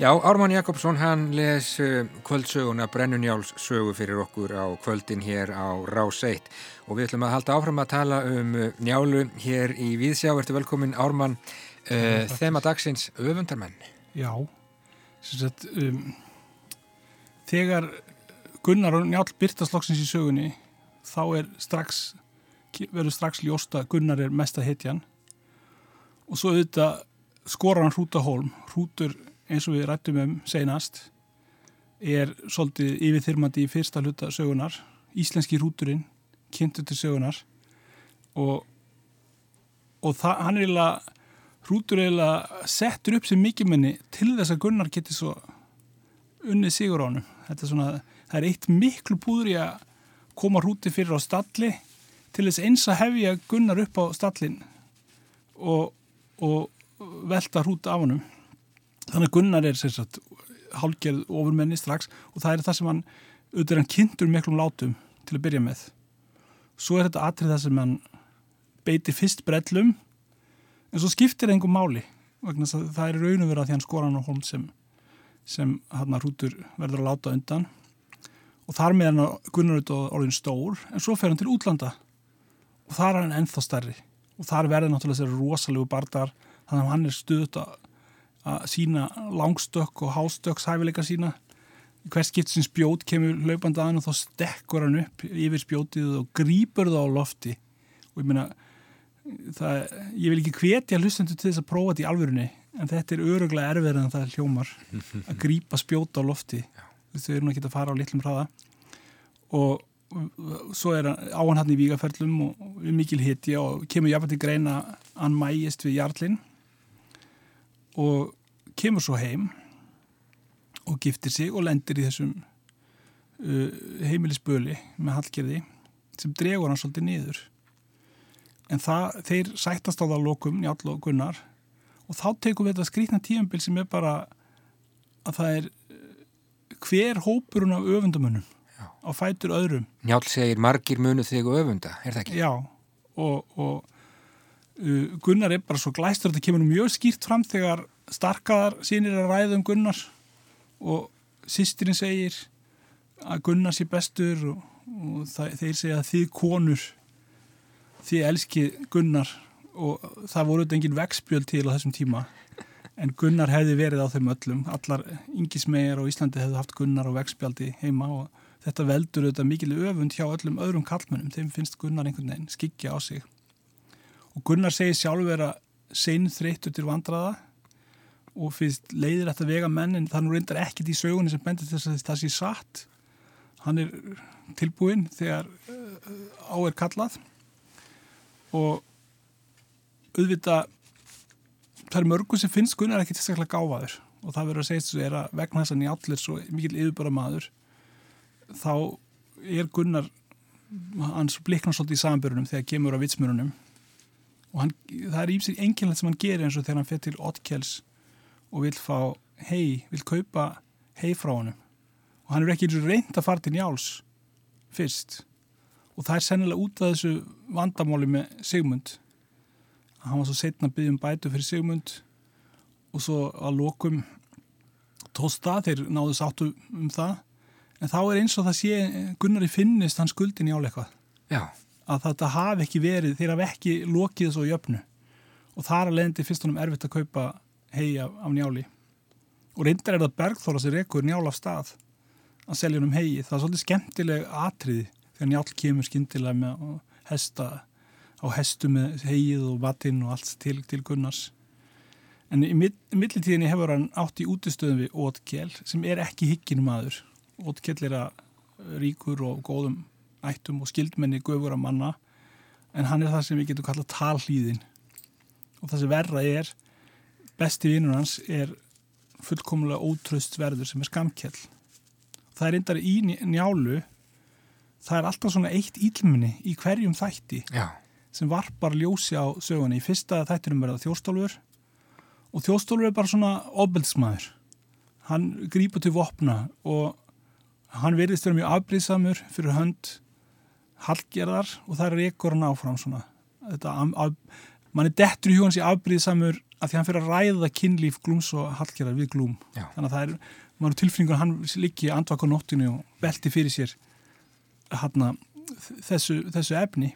Já, Ármann Jakobsson hann les uh, kvöldsöguna Brennunjáls sögu fyrir okkur á kvöldin hér á Rás 1 og við ætlum að halda áfram að tala um uh, njálu hér í Víðsjá. Verður velkomin Ármann, uh, þema dagsins öfundarmenn. Já, sagt, um, þegar Gunnar og Njál byrtast í sögunni þá er strax, verður strax ljósta Gunnar er mesta hitjan og svo auðvitað skora hann hrúta hólm, hrútur eins og við rættum um senast er svolítið yfirþyrmandi í fyrsta hluta sögunar Íslenski rúturinn kynntu til sögunar og, og það, hann er eiginlega hrútur eiginlega settur upp sem mikilmenni til þess að Gunnar geti svo unnið sigur á hann þetta er svona, það er eitt miklu púður í að koma hrúti fyrir á stalli til þess eins að hefja Gunnar upp á stallin og, og velta hrúti af hannum Þannig að Gunnar er sagt, hálgerð ofurmenni strax og það er það sem hann, auðvitað hann kynntur miklum látum til að byrja með. Svo er þetta atrið það sem hann beiti fyrst brellum en svo skiptir engum máli vegna það er raun og vera því hann skora hann á holm sem, sem hann að hrútur verður að láta undan. Og þar með hann að Gunnar auðvitað orðin stór en svo fer hann til útlanda. Og þar er hann ennþá starri og þar verður náttúrulega þessi rosalegu bardar þannig að hann er stuðut að að sína langstökk og hástökks hæfileika sína hvers skipt sem spjót kemur hlaupandi aðan og þá stekkur hann upp yfir spjótið og grýpur það á lofti. Og ég meina það, ég vil ekki hvetja hlustendur til þess að prófa þetta í alvörunni en þetta er öruglega erfiðar en það hljómar að grýpa spjóta á lofti. Þau eru nú ekki að fara á litlum hraða. Og svo er áhan hann í vígaferlum og mikil hitti og kemur jáfnveg til greina að hann mægist við jarlinn. Og kemur svo heim og giftir sig og lendir í þessum uh, heimilisböli með hallgerði sem dregur hann svolítið niður. En það, þeir sættast á það lokum, Njál og Gunnar og þá tekum við þetta skrítna tíumbil sem er bara að það er uh, hver hópurinn af öfundamunum á fætur öðrum. Njál segir margir munu þig öfunda, er það ekki? Já, og, og Gunnar er bara svo glæstur það kemur mjög skýrt fram þegar starkaðar sínir að ræða um Gunnar og sýstirinn segir að Gunnar sé bestur og, og þeir segja að þið konur þið elskið Gunnar og það voru þetta engin vegspjöld til á þessum tíma en Gunnar hefði verið á þeim öllum. Allar yngismegar á Íslandi hefði haft Gunnar á vegspjaldi heima og þetta veldur auðvitað mikil öfund hjá öllum öðrum kallmennum þeim finnst Gunnar einhvern veginn skikja á sig og Gunnar segir sjálfur að sein þreyttur til vandraða og fyrst leiðir þetta vega menn en það nú reyndar ekkit í sögunni sem bendur þess að það sé satt. Hann er tilbúin þegar uh, á er kallað. Og auðvita það er mörgu sem finnst Gunnar ekki tilstaklega gáfaður. Og það verður að segja þessu er að vegna þess að nýjallir svo mikil yfirbara maður þá er Gunnar hans bliknar svolítið í samanbörunum þegar kemur á vitsmörunum og hann, það er ímsið enginlega sem hann gerir eins og þegar hann fyrir til Ottkjells og vil fá hei, vil kaupa hei frá hann og hann er ekki reynd að fara til Njáls fyrst. Og það er sennilega út af þessu vandamáli með Sigmund. Hann var svo setna að byggja um bætu fyrir Sigmund. Og svo að lokum tósta þeir náðu sáttu um það. En þá er eins og það sé Gunnar í finnist hann skuldin í áleikvað Já að þetta hafi ekki verið, þeir hafi ekki lokið þessu á jöfnu. Og þar að leðandi fyrst honum erfitt að kaupa hei af, af njáli. Og reyndar er það bergþóla sem rekur njál af stað að selja honum hei það er svolítið skemmtileg atriði þegar njál kemur skindilega með hesta á hestu með heið og vatinn og allt til, til Gunnars. En í millitíðinni hefur hann átt í útistöðum við Ótkjell sem er ekki higginum aður Ótkjell er að ríkur og góðum ættum og skildmenni göfur að manna en hann er það sem við getum kallað talhlýðin. Og það sem verra er besti vinnur hans er fullkomlega ótröstverður sem er skamkjell það er reyndar í njálu það er alltaf svona eitt ílminni í hverjum þætti Já. sem varpar ljósi á sögunni. Í fyrsta þættinum verða þjóstólfur og þjóstólfur er bara svona ofbeldsmaður hann grýpa til vopna og hann verðist vera mjög afbríðsamur fyrir hönd hallgerðar og það er ekkur hann áfram svona. Þetta, af, mann er dettur í hjóðans í afbríðsamur að því hann fyrir að ræða kynlíf glúms og hallgerðar við glúm. Já. þannig að það er, maður tilfinningur að hann liggi andvaka á nóttinu og velti fyrir sér hana, þessu, þessu efni.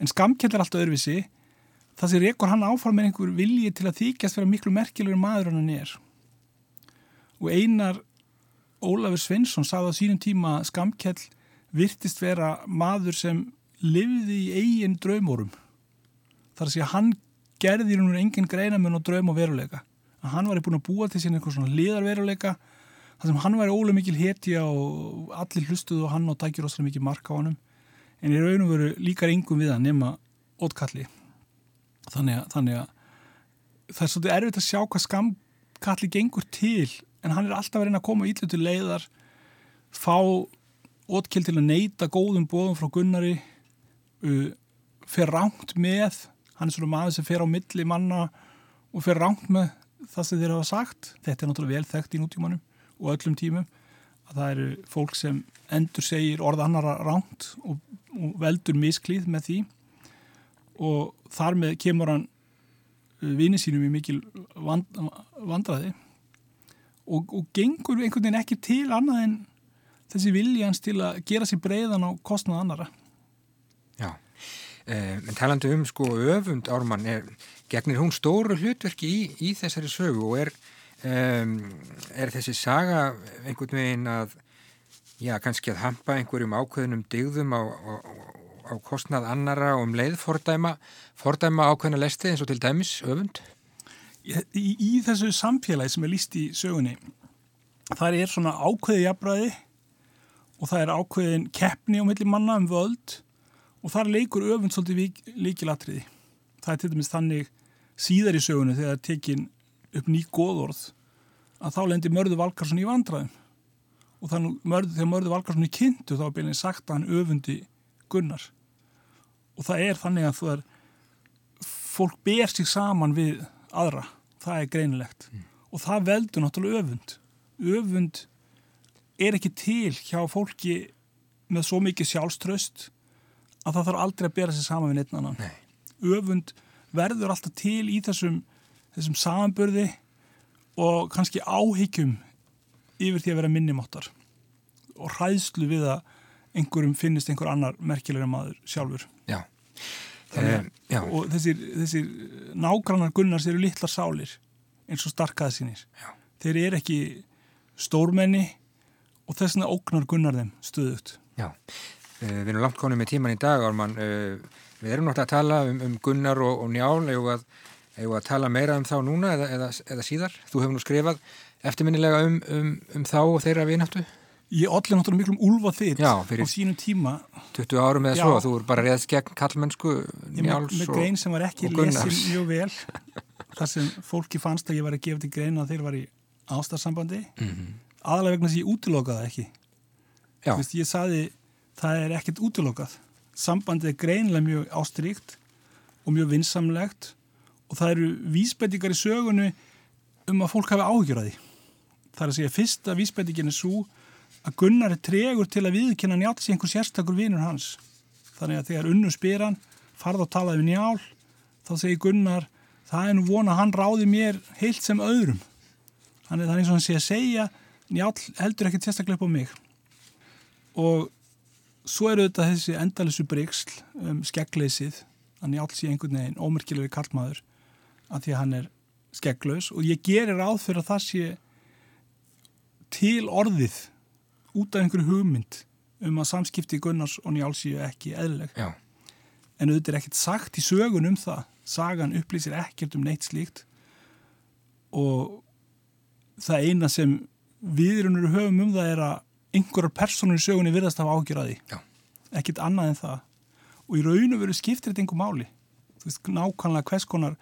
En skamkjell er alltaf öðruvísi. Það sem rekur hann áfram með einhver vilji til að þykjast vera miklu merkilegur maður hann er. Og einar Ólafur Svensson sagði á sínum tíma að skamkjell virtist vera maður sem lifði í eigin draumórum. Þar að segja að hann gerði í raun og veru engin greinamun og draum og veruleika. Að hann var búin að búa til sín eitthvað svona liðarveruleika þar sem hann væri ólega mikil hetja og allir hlustuðu og hann og tækir óslega mikið marka á hann en í raun og veru líkar yngum við hann nema ótkalli þannig að, þannig að það er svolítið erfitt að sjá hvað skamkalli gengur til en hann er alltaf að reyna að koma ítlu til leiðar fá ótkil til að neyta góðum bóðum frá Gunnari uh, fer ránt með hann er svona maður sem fer á milli manna og fer ránt með það sem þeir hafa sagt. Þetta er náttúrulega vel þekkt í nútímanum og öllum tímum að það eru fólk sem endur segir orð annara ránt og, og veldur misklíð með því. Og þar með kemur hann vini sínum í mikil vand, vandraði og, og gengur einhvern veginn ekki til annað en þessi vilji hans til að gera sér breiðan á kostnað annara Já, eh, en talandi um sko öfund Ármann, er, gegnir hún stóru hlutverki í, í þessari sögu og er, um, er þessi saga einhvern veginn að já, kannski að hampa einhverjum ákveðnum digðum á, á, á kostnað annara og um leið fordæma, fordæma ákveðna lesti eins og til dæmis öfund? í, í, í þessu samfélagi sem er líst í sögunni þar er svona ákveði jafnbræði og það er ákveðin keppni á milli manna um völd og þar leikur öfund svolítið líkilatriði. Það er til dæmis þannig síðar í sögunni þegar það er tekin upp ný góðorð að þá lendir Mörðu Valkarsson í vandraðum og þannig þegar Mörðu Valkarsson er kynntu þá er beinlega sagt að hann öfundi Gunnar. Og það er þannig að það er fólk ber sig saman við aðra, það er greinilegt. Mm. og það veldur náttúrulega öfund. Öfund er ekki til hjá fólki með svo mikið sjálfströst að það þarf aldrei að bera sig saman við neitt annan. Nei. öfund verður alltaf til í þessum, þessum samanbörði og kannski áhyggjum yfir því að vera minnimáttar og hræðslu við að einhverjum finnist einhver annar merkilega maður sjálfur. Já, Þannig, um, og þessir, þessir nágrannar gunnars eru litlar sálir eins og Já. þeir eru ekki stórmenni og þess vegna ógnar gunnar þeim stuðut Já, uh, við erum langt konið með tíman í dag Ármann, uh, við erum náttúrulega að tala um, um Gunnar og, og Njál. Eða að, að tala meira um þá núna eða, eða, eða síðar, þú hefur nú skrifað eftirminnilega um, um, um þá og þeirra vináttu. Ég olli náttúrulega miklum úlfa þitt Já, á sínum tíma. 20 árum eða Já. svo, þú er bara reðst gegn kallmennsku ég með, Njáls með og, grein sem var ekki og lesin mjög vel. Þar sem fólki fannst að ég var að gefa til grein að þeir var í ástarsambandi. Mhm. Aðalega vegna að ég útilokaði ekki. Veist, ég saði það er ekkert útilokað. Sambandið er greinilega mjög ástríkt og mjög vinsamlegt og það eru vísbendingar í sögunu um að fólk að því. Það er að segja fyrsta vísbendingin er svo að Gunnar er tregur til að viðkynna njátt sér einhver sérstakur vinur hans. Þannig að þegar unnur spyr hann farð og talaði við njál þá segir Gunnar það er nú vona að hann ráði mér heilt sem öðrum. Þannig að það er eins og hann sé að segja njál heldur ekkert sérstaklega upp á mig og svo eru þetta þessi endalissu bryggsl um skeggleysið að njál sé einhvern veginn ómerkilegi kallmaður að því að hann er skegglaus og ég gerir ráð fyrir að það sé til orðið út af einhverju hugmynd um að samskipti Gunnars og Njál séu ekki eðlileg. já, En auðvitað er ekkert sagt í sögun um það. Sagan upplýsir ekkert um neitt slíkt og það eina sem viðrunur höfum um það er að einhverjar personur í sögunni virðast hafa ágjörði. Já. Ekkert annað en það. Og í raun og veru skiptir þetta einhver máli. Þú veist, nákvæmlega hvers konar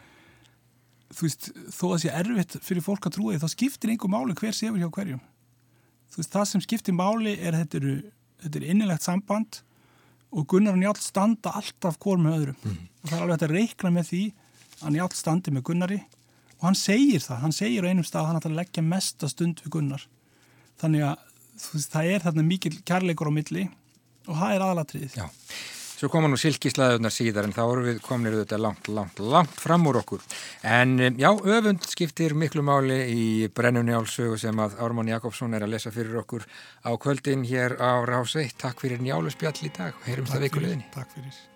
þú veist, þó að sé erfitt fyrir fólk að trúa því, þá skiptir einhver máli hver sefur hjá hverjum. Þú veist, það sem skiptir máli er þetta, eru, þetta er innilegt samband og Gunnar og Njáll standa alltaf hvort með öðrum og það er alveg að reikna með því að Njáll standi með Gunnari og hann segir það, hann segir á einum stað að hann ætlar að leggja mesta stund við Gunnar þannig að veist, það er þarna mikil kærleikur á milli og það er aðalatriðið já. Svo koma nú silkislaðunar síðar en þá eru við kominir þetta langt, langt, langt fram úr okkur. En já, öfund skiptir miklu máli í brennunni álsögu sem að Ármann Jakobsson er að lesa fyrir okkur á kvöldin hér á Ráseitt. Takk fyrir njálu spjall í dag og heyrumst að vikuleginni. Takk fyrir.